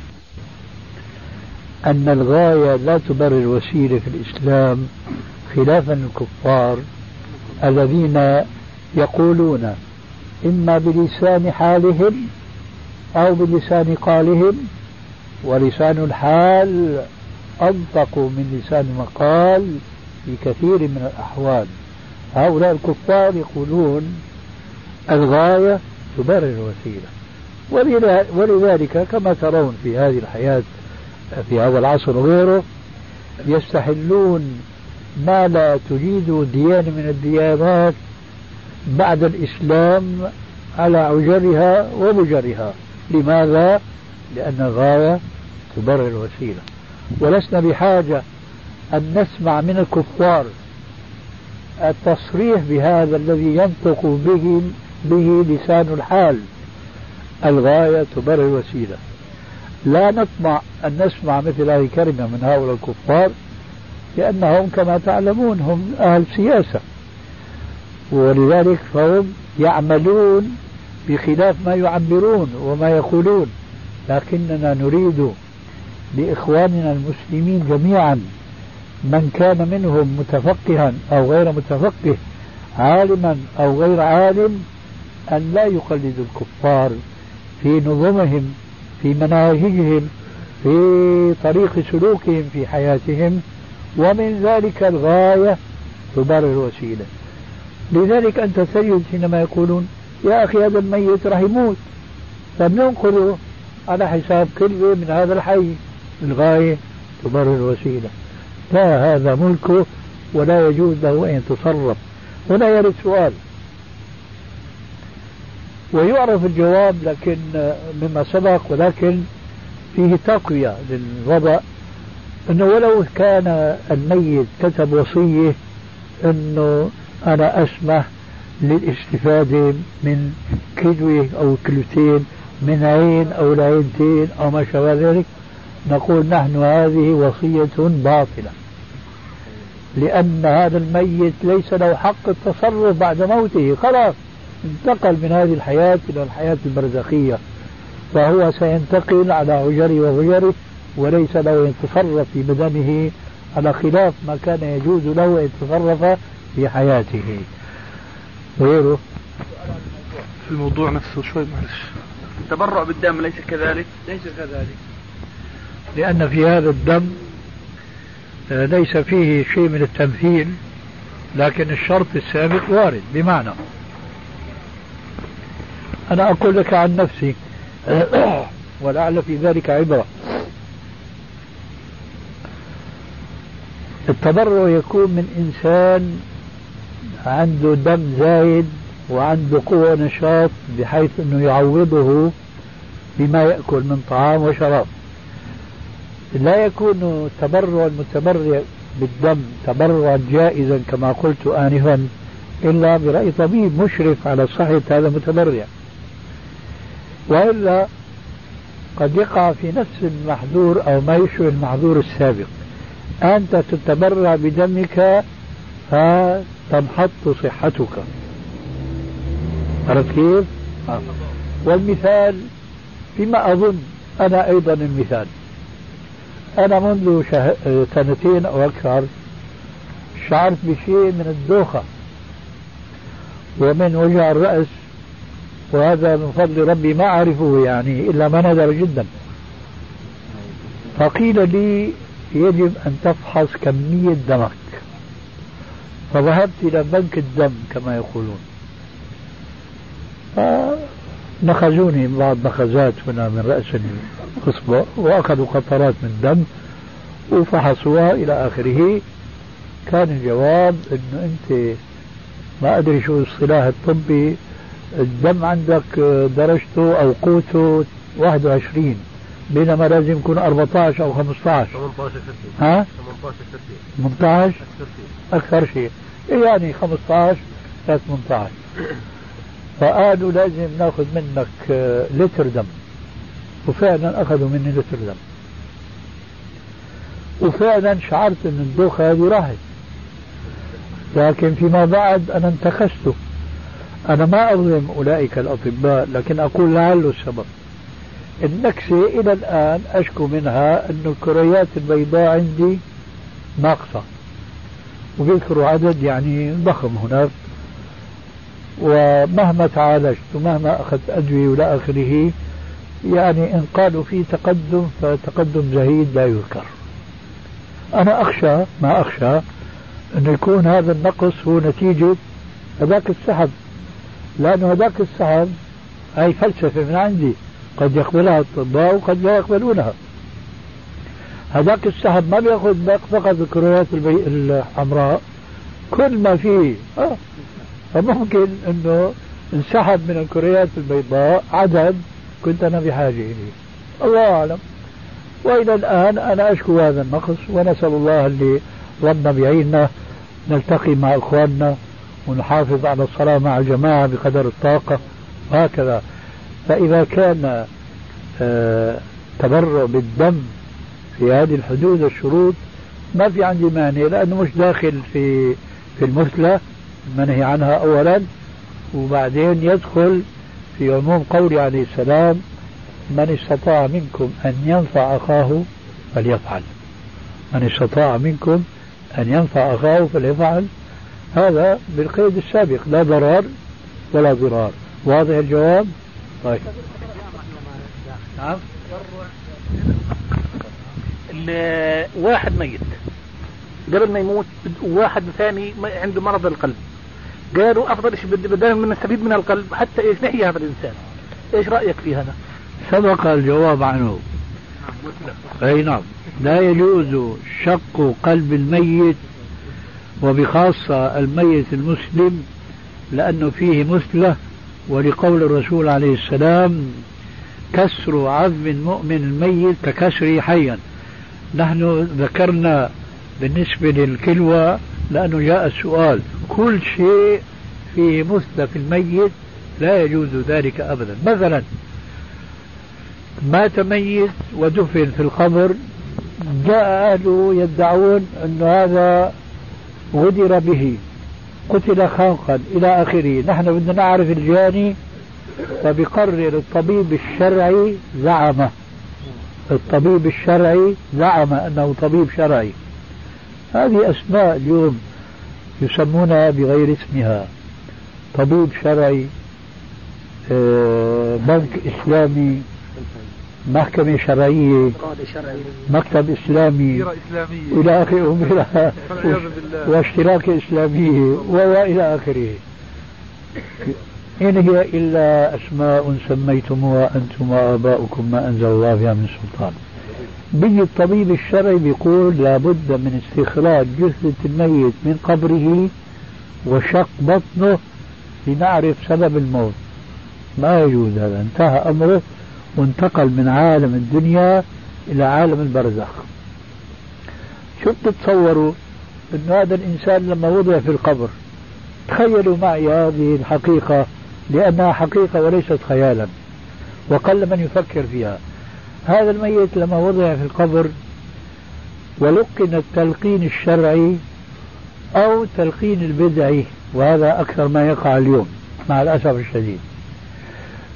أن الغاية لا تبرر الوسيلة في الإسلام خلافا للكفار الذين يقولون إما بلسان حالهم أو بلسان قالهم ولسان الحال أنطق من لسان المقال في كثير من الأحوال. هؤلاء الكفار يقولون الغاية تبرر الوسيلة. ولذلك كما ترون في هذه الحياة في هذا العصر وغيره يستحلون ما لا تجيد ديانة من الديانات بعد الإسلام على عجرها ومجرها. لماذا؟ لأن الغاية تبرر الوسيلة. ولسنا بحاجة أن نسمع من الكفار التصريح بهذا الذي ينطق به به لسان الحال. الغاية تبرر الوسيلة. لا نطمع أن نسمع مثل هذه الكلمة من هؤلاء الكفار لأنهم كما تعلمون هم أهل سياسة. ولذلك فهم يعملون بخلاف ما يعبرون وما يقولون. لكننا نريد لإخواننا المسلمين جميعا من كان منهم متفقها أو غير متفقه عالما أو غير عالم أن لا يقلدوا الكفار في نظمهم في مناهجهم في طريق سلوكهم في حياتهم ومن ذلك الغاية تبرر الوسيلة لذلك أنت تجد حينما يقولون يا أخي هذا الميت راح يموت. فبننقله على حساب كلمة من هذا الحي. الغاية تبرر الوسيلة لا هذا ملكه ولا يجوز له أن يتصرف. هنا يرد سؤال. ويعرف الجواب لكن مما سبق ولكن فيه تقوية للوضع إنه ولو كان الميت كتب وصية إنه أنا أسمح للاستفادة من كلوة أو كلوتين من عين أو لعينتين أو ما شابه ذلك نقول نحن هذه وصية باطلة. لأن هذا الميت ليس له حق التصرف بعد موته. خلاص انتقل من هذه الحياة إلى الحياة البرزخية. فهو سينتقل على عجره وغجره وليس له يتصرف في بدنه على خلاف ما كان يجوز له أن يتصرف في حياته. غيره؟ في الموضوع نفسه شوي معلش. التبرع بالدم ليس كذلك؟ ليس كذلك. لأن في هذا الدم ليس فيه شيء من التمثيل لكن الشرط السابق وارد بمعنى. أنا أقول لك عن نفسي ولعل في ذلك عبرة. التبرع يكون من إنسان عنده دم زايد وعنده قوة نشاط بحيث أنه يعوضه بما يأكل من طعام وشراب. لا يكون تبرع المتبرع بالدم تبرعا جائزا كما قلت آنفا إلا برأي طبيب مشرف على صحة هذا المتبرع وإلا قد يقع في نفس المحظور أو ما يشبه المحظور السابق أنت تتبرع بدمك فتنحط صحتك عرفت كيف؟ آه. والمثال فيما أظن أنا أيضا المثال أنا منذ. سنتين أو أكثر شعرت بشيء من الدوخة ومن وجع الرأس وهذا من فضل ربي ما أعرفه يعني إلا ما نادر جدا فقيل لي يجب أن تفحص كمية دمك فذهبت إلى بنك الدم كما يقولون فنخزوني بعض نخزات هنا من رأس الإصبع وأخذوا قطرات من دم وفحصوها إلى آخره. كان الجواب أنه أنت ما أدري شو الاصطلاح الطبي الدم عندك درجته أو قوته 21 بينما لازم يكون 14 أو 15 18 ها؟ 18 أكثر شيء. يعني 15 ل 18 فقالوا لازم ناخذ منك لتر دم. وفعلا أخذوا مني لتر دم. وفعلا شعرت أن الدوخة هذه راحت. لكن فيما بعد أنا انتخست أنا ما أظلم أولئك الأطباء لكن أقول لعله السبب. النكسة إلى الآن أشكو منها أن الكريات البيضاء عندي ناقصة. وبيذكروا عدد يعني ضخم هناك. ومهما تعالجت ومهما أخذت أدوية وإلى آخره يعني إن قالوا في تقدم فتقدم زهيد لا يذكر. أنا أخشى ما أخشى أن يكون هذا النقص هو نتيجة هذاك السحب. لأنه هذاك السحب هي فلسفة من عندي. قد يقبلها الأطباء وقد لا يقبلونها. هذاك السحب ما بيأخذ فقط الكريات الحمراء. كل ما فيه آه. فممكن إنه انسحب من الكريات البيضاء عدد كنت أنا بحاجه إليه. الله أعلم. وإلى الآن أنا أشكو هذا النقص ونسأل الله اللي ربنا بيعيننا نلتقي مع إخواننا ونحافظ على الصلاة مع الجماعة بقدر الطاقة وهكذا. فإذا كان آه تبرع بالدم في هذه الحدود الشروط ما في عندي مانع لأنه مش داخل في في المثلى. المنهي عنها اولا وبعدين يدخل في عموم قول عليه السلام من استطاع منكم أن ينفع أخاه فليفعل. من استطاع منكم أن ينفع أخاه فليفعل. هذا بالقيد السابق لا ضرر ولا ضرار. واضح الجواب؟ طيب. نعم. واحد ميت قبل ما يموت وواحد ثاني عنده مرض القلب. قالوا أفضل شيء بدنا نستفيد من القلب حتى إيش نحيي هذا الإنسان. إيش رأيك في هذا؟ سبق الجواب عنه. أي نعم. لا يجوز شق قلب الميت وبخاصة الميت المسلم لأنه فيه مثلة ولقول الرسول عليه السلام كسر عظم المؤمن الميت ككسره حيا. نحن ذكرنا بالنسبة للكلوة لأنه جاء السؤال كل شيء في الميت لا يجوز ذلك أبدا. مثلا مات ميت ودفن في القبر جاء أهله يدعون أن هذا غدر به قتل خنقا إلى آخره. نحن بدنا نعرف الجاني فبقرر الطبيب الشرعي زعم الطبيب الشرعي زعم أنه طبيب شرعي. هذه أسماء اليوم. يسمونها بغير اسمها. طبيب شرعي آه، بنك إسلامي محكمة شرعية مكتب إسلامي إلى آخره واشتراك إسلامية وإلى آخره. إن هي إلا أسماء سميتموها أنتم وآباؤكم ما أنزل الله بها من سلطان. بيجي الطبيب الشرعي بيقول لابد من استخراج جثة الميت من قبره وشق بطنه لنعرف سبب الموت. ما يجوز هذا. انتهى أمره وانتقل من عالم الدنيا إلى عالم البرزخ. شو بتتصوروا؟ أن هذا الإنسان لما وضع في القبر تخيلوا معي هذه الحقيقة لأنها حقيقة وليست خيالا وقل من يفكر فيها. هذا الميت لما وضع في القبر ولقن التلقين الشرعي أو تلقين البدعي وهذا أكثر ما يقع اليوم مع الأسف الشديد.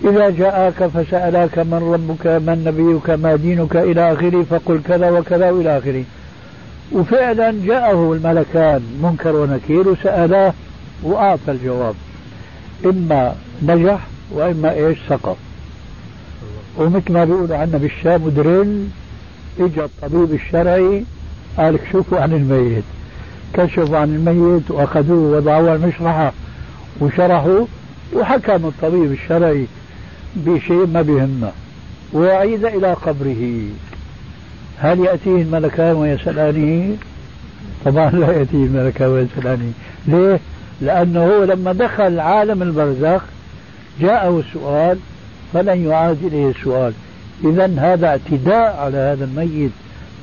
إذا جاءك فسألك من ربك من نبيك ما دينك إلى آخره فقل كذا وكذا وإلى آخره. وفعلا جاءه الملكان منكر ونكير وسألاه وأعطى الجواب إما نجح وإما إيش سقط. ومثل ما بيقولوا عنا بالشام دريل اجى الطبيب الشرعي قال كشفوا عن الميت كشفوا عن الميت وأخذوه وضعوه المشرحة وشرحوا وحكم الطبيب الشرعي بشيء ما بيهمه وعيد إلى قبره هل يأتيه الملكان ويسألانه؟ طبعا لا يأتيه الملكان ويسألانه، ليه؟ لأنه هو لما دخل عالم البرزخ جاءه السؤال فلن يعاد إليه السؤال. إذا هذا اعتداء على هذا الميت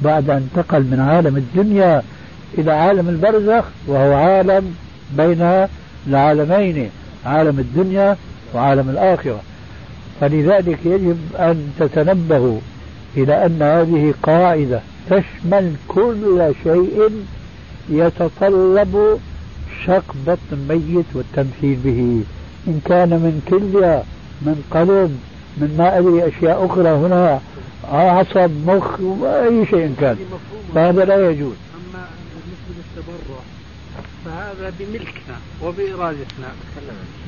بعد أن انتقل من عالم الدنيا إلى عالم البرزخ وهو عالم بين العالمين عالم الدنيا وعالم الآخرة. فلذلك يجب أن تتنبهوا إلى أن هذه قاعدة تشمل كل شيء يتطلب شق بطن الميت والتمثيل به. إن كان من كلية من قلب من ما أدري أشياء أخرى هنا عصب مخ أي شيء كان. فهذا لا يجوز. أما بالنسبة للتبرع فهذا بملكنا وبإرادتنا.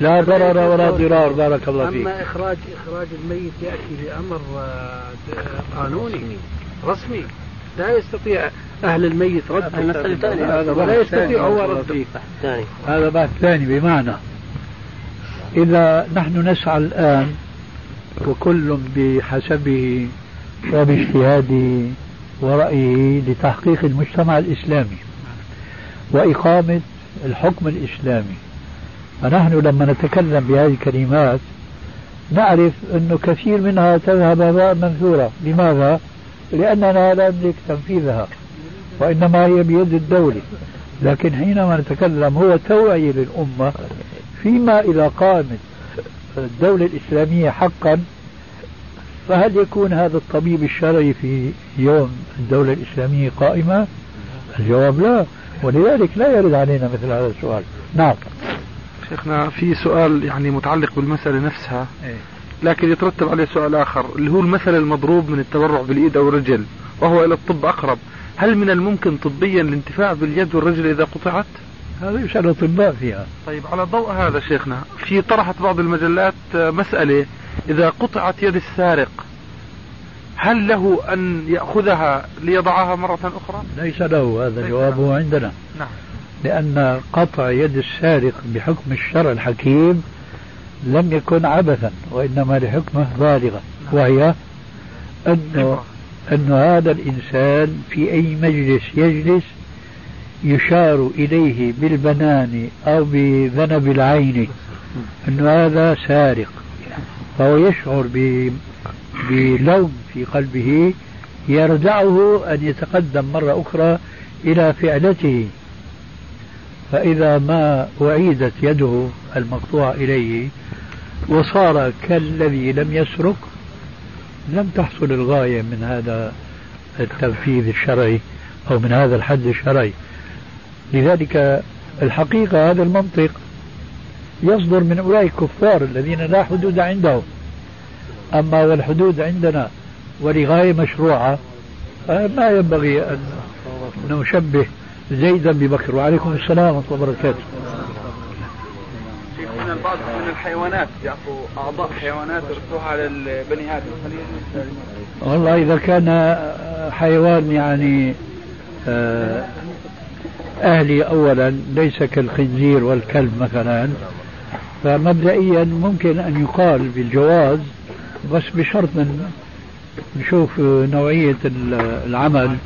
لا ضرر ولا ضرار بارك الله فيك. أما إخراج إخراج الميت يأتي بأمر آه، قانوني رسمي. لا يستطيع أهل الميت رد. هذا ولا يستطيع هو رد هذا بحث ثاني بمعنى إذا نحن نسعى الآن وكل بحسبه وباجتهاده ورأيه لتحقيق المجتمع الإسلامي وإقامة الحكم الإسلامي فنحن لما نتكلم بهذه الكلمات نعرف أنه كثير منها تذهب هباء منثورا لماذا؟ لأننا لا نملك تنفيذها وإنما هي بيد الدولة لكن حينما نتكلم هو توعية للأمة فيما إذا قامت الدولة الإسلامية حقا فهل يكون هذا الطبيب الشرعي في يوم الدولة الإسلامية قائمة؟ الجواب لا ولذلك لا يرد علينا مثل هذا السؤال نعم شيخنا في سؤال يعني متعلق بالمسألة نفسها إيه؟ لكن يترتب عليه سؤال آخر اللي هو المثل المضروب من التبرع بالإيد أو الرجل وهو إلى الطب أقرب هل من الممكن طبيا الانتفاع باليد والرجل إذا قطعت؟ هذا يسأل الأطباء فيها. طيب على ضوء هذا شيخنا في طرحت بعض المجلات مسألة إذا قطعت يد السارق هل له أن يأخذها ليضعها مرة أخرى؟ ليس له هذا جوابه عندنا. نعم. لأن قطع يد السارق بحكم الشرع الحكيم لم يكن عبثا وإنما لحكمة بالغة نعم. وهي أنه أن هذا الإنسان في أي مجلس يجلس يشار إليه بالبنان أو بذنب العين أن هذا سارق. فهو يشعر بلوم في قلبه يردعه أن يتقدم مرة أخرى إلى فعلته. فإذا ما أعيدت يده المقطوعة إليه وصار كالذي لم يسرق لم تحصل الغاية من هذا التنفيذ الشرعي أو من هذا الحد الشرعي. لذلك الحقيقة هذا المنطق يصدر من أولئك الكفار الذين لا حدود عندهم. أما والحدود عندنا ولغاية مشروعة ما ينبغي أن نشبه زيدا ببكر. وعليكم السلام ورحمة الله وبركاته. من البعض من الحيوانات يعطوا أعضاء حيوانات يردوها على البني آدم. والله إذا كان حيوان يعني آه، أهلي أولا ليس كالخنزير والكلب مثلا فمبدئيا ممكن أن يقال بالجواز بس بشرط نشوف نوعية العمل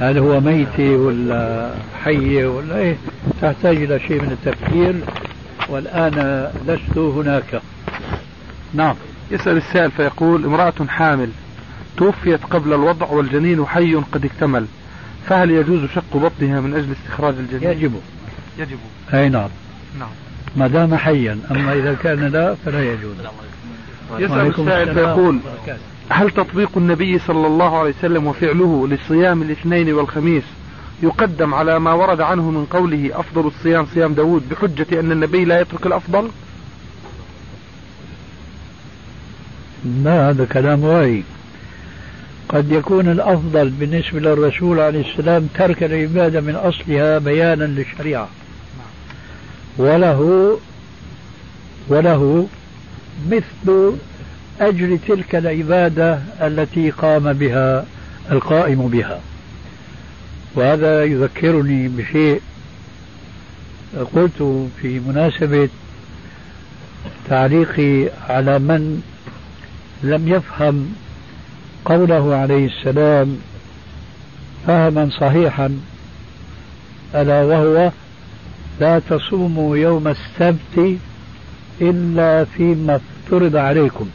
هل هو ميتة ولا حية ولا إيه؟ تحتاج إلى شيء من التفكير والآن لست هناك. نعم. يسأل السائل فيقول امرأة حامل توفيت قبل الوضع والجنين حي قد اكتمل. فهل يجوز شق بطنها من أجل استخراج الجنين؟ يجب. يجب. أي نعم. نعم. ما دام حيا. أما إذا كان لا فلا يجوز. يسأل السائل فيقول هل تطبيق النبي صلى الله عليه وسلم وفعله لصيام الاثنين والخميس يقدم على ما ورد عنه من قوله أفضل الصيام صيام داود بحجة أن النبي لا يترك الأفضل؟ ما هذا كلام واعي قد يكون الأفضل بالنسبة للرسول عليه السلام ترك العبادة من أصلها بيانا للشريعة. وله وله مثل أجر تلك العبادة التي قام بها القائم بها. وهذا يذكرني بشيء قلت في مناسبة تعليقي على من لم يفهم قوله عليه السلام فهما صحيحا ألا وهو لا تصوموا يوم السبت إلا فيما افترض عليكم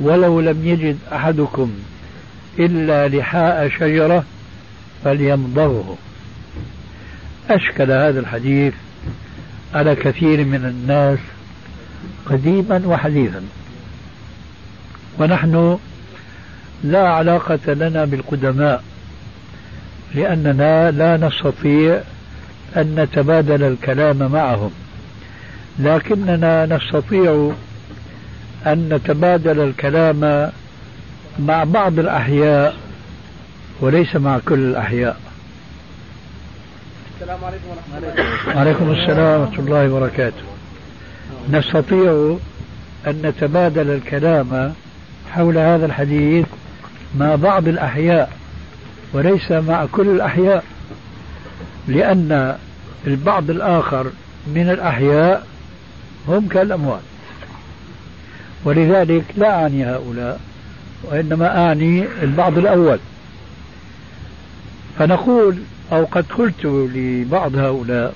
ولو لم يجد أحدكم إلا لحاء شجرة فليمضغه. أشكل هذا الحديث على كثير من الناس قديما وحديثا ونحن لا علاقة لنا بالقدماء لأننا لا نستطيع أن نتبادل الكلام معهم. لكننا نستطيع أن نتبادل الكلام مع بعض الأحياء وليس مع كل الأحياء. السلام عليكم ورحمة الله وعليكم السلام ورحمة الله وبركاته. نستطيع أن نتبادل الكلام حول هذا الحديث مع بعض الأحياء وليس مع كل الأحياء لأن البعض الآخر من الأحياء هم كالأموات. ولذلك لا أعني هؤلاء وإنما أعني البعض الأول. فنقول أو قد قلت لبعض هؤلاء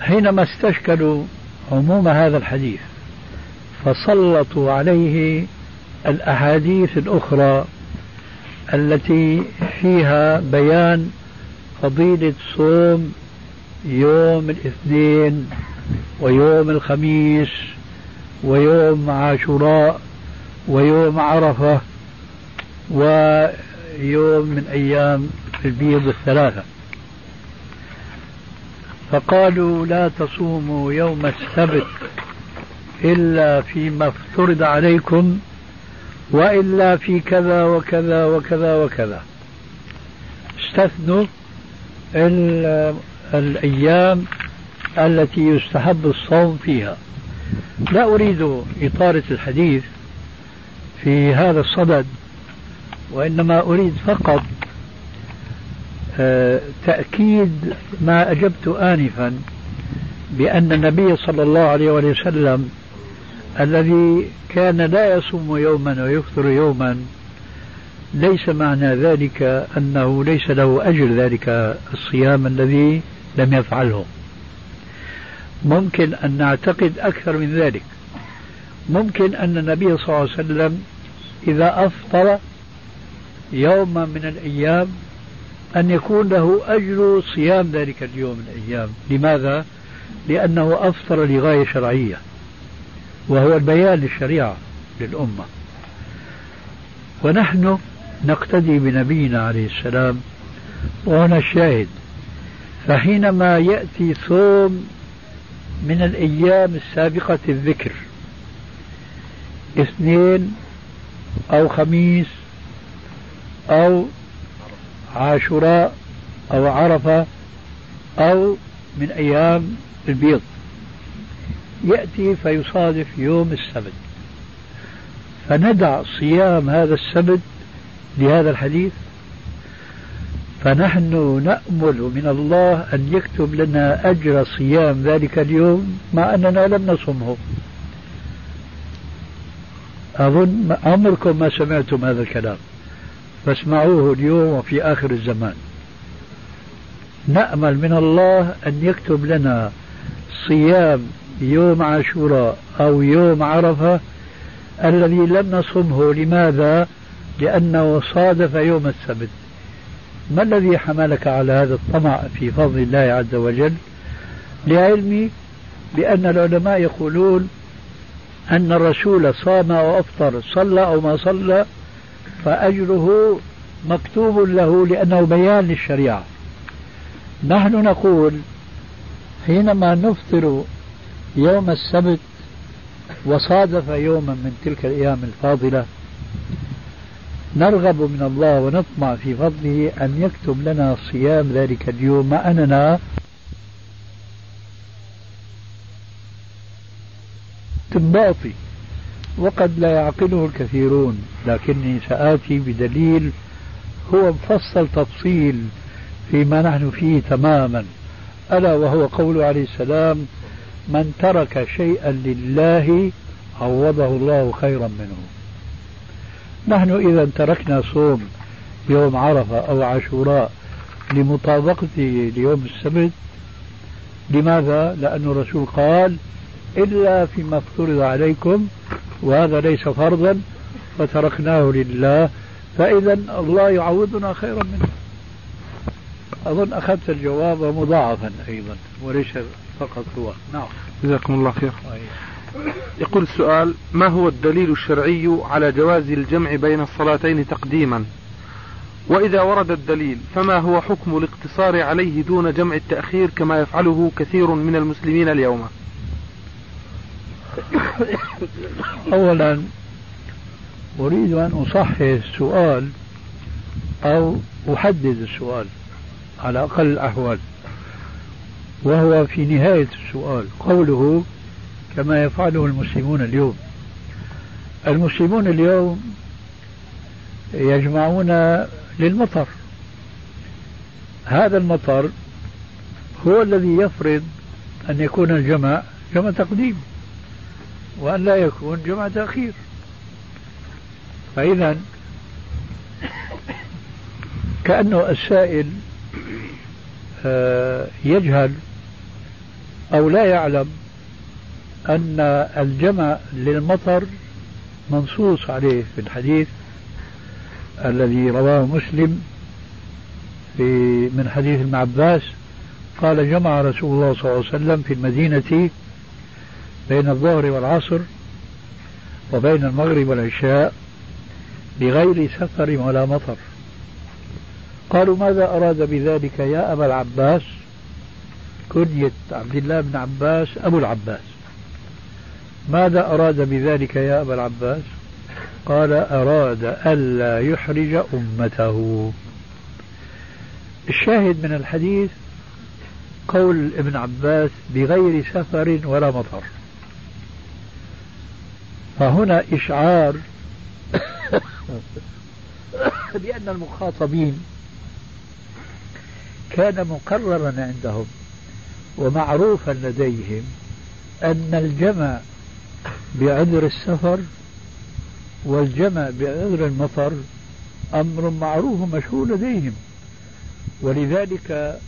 حينما استشكلوا عموم هذا الحديث فسلطوا عليه الأحاديث الأخرى التي فيها بيان فضيلة صوم يوم الاثنين ويوم الخميس ويوم عاشوراء ويوم عرفة ويوم من أيام البيض الثلاثة. فقالوا لا تصوموا يوم السبت إلا فيما افترض عليكم وإلا في كذا وكذا وكذا وكذا. استثنوا الأيام التي يستحب الصوم فيها. لا أريد إطالة الحديث في هذا الصدد وإنما أريد فقط آه، تأكيد ما أجبت آنفا بأن النبي صلى الله عليه وسلم الذي كان لا يصوم يوما ويفطر يوما ليس معنى ذلك أنه ليس له أجر ذلك الصيام الذي لم يفعله. ممكن أن نعتقد أكثر من ذلك. ممكن أن النبي صلى الله عليه وسلم إذا أفطر يوما من الأيام أن يكون له أجر صيام ذلك اليوم من الأيام. لماذا؟ لأنه أفطر لغاية شرعية. وهو البيان للشريعة للأمة. ونحن نقتدي بنبينا عليه السلام وهنا الشاهد. فحينما يأتي صوم من الأيام السابقة الذكر اثنين أو خميس أو عاشوراء أو عرفة أو من أيام البيض. يأتي فيصادف يوم السبت. فندع صيام هذا السبت لهذا الحديث. فنحن نأمل من الله أن يكتب لنا أجر صيام ذلك اليوم مع أننا لم نصمه. أظن عمركم ما سمعتم هذا الكلام. فاسمعوه اليوم وفي آخر الزمان. نأمل من الله أن يكتب لنا صيام يوم عاشوراء أو يوم عرفة الذي لم نصمه. لماذا؟ لأنه صادف يوم السبت. ما الذي حملك على هذا الطمع في فضل الله عز وجل؟ لعلمي بأن العلماء يقولون أن الرسول صام وأفطر صلى أو ما صلى فأجره مكتوب له لأنه بيان للشريعة. نحن نقول حينما نفطر يوم السبت وصادف يوما من تلك الأيام الفاضلة نرغب من الله ونطمع في فضله أن يكتب لنا صيام ذلك اليوم مع أننا استنباطي وقد لا يعقله الكثيرون لكني سآتي بدليل هو مفصل تفصيل فيما نحن فيه تماما ألا وهو قول عليه السلام من ترك شيئا لله عوضه الله خيرا منه نحن إذا تركنا صوم يوم عرفة أو عاشوراء لمطابقته ليوم السبت لماذا؟ لأن الرسول قال إلا فيما افترض عليكم وهذا ليس فرضا فتركناه لله فإذا الله يعوضنا خيرا منه أظن أخذت الجواب مضاعفا أيضا وليس فقط هو. نعم. جزاكم الله خير. يقول السؤال ما هو الدليل الشرعي على جواز الجمع بين الصلاتين تقديما؟ وإذا ورد الدليل فما هو حكم الاقتصار عليه دون جمع التأخير كما يفعله كثير من المسلمين اليوم؟ أولا أريد أن أصحح السؤال أو أحدد السؤال على أقل الأحوال. وهو في نهاية السؤال قوله كما يفعله المسلمون اليوم. المسلمون اليوم يجمعون للمطر. هذا المطر هو الذي يفرض أن يكون الجمع جمع تقديم وأن لا يكون جمع تأخير. فإذا كأنه السائل آه، يجهل أو لا يعلم أن الجمع للمطر منصوص عليه في الحديث الذي رواه مسلم في من حديث ابن عباس قال جمع رسول الله صلى الله عليه وسلم في المدينة بين الظهر والعصر وبين المغرب والعشاء بغير سفر ولا مطر. قالوا ماذا أراد بذلك يا أبا العباس؟ كنية عبد الله بن عباس أبو العباس. ماذا أراد بذلك يا أبا العباس؟ قال أراد ألا يحرج أمته. الشاهد من الحديث قول ابن عباس بغير سفر ولا مطر. فهنا إشعار بأن المخاطبين كان مقررا عندهم. ومعروفا لديهم أن الجمع بعذر السفر والجمع بعذر المطر أمر معروف مشهور لديهم. ولذلك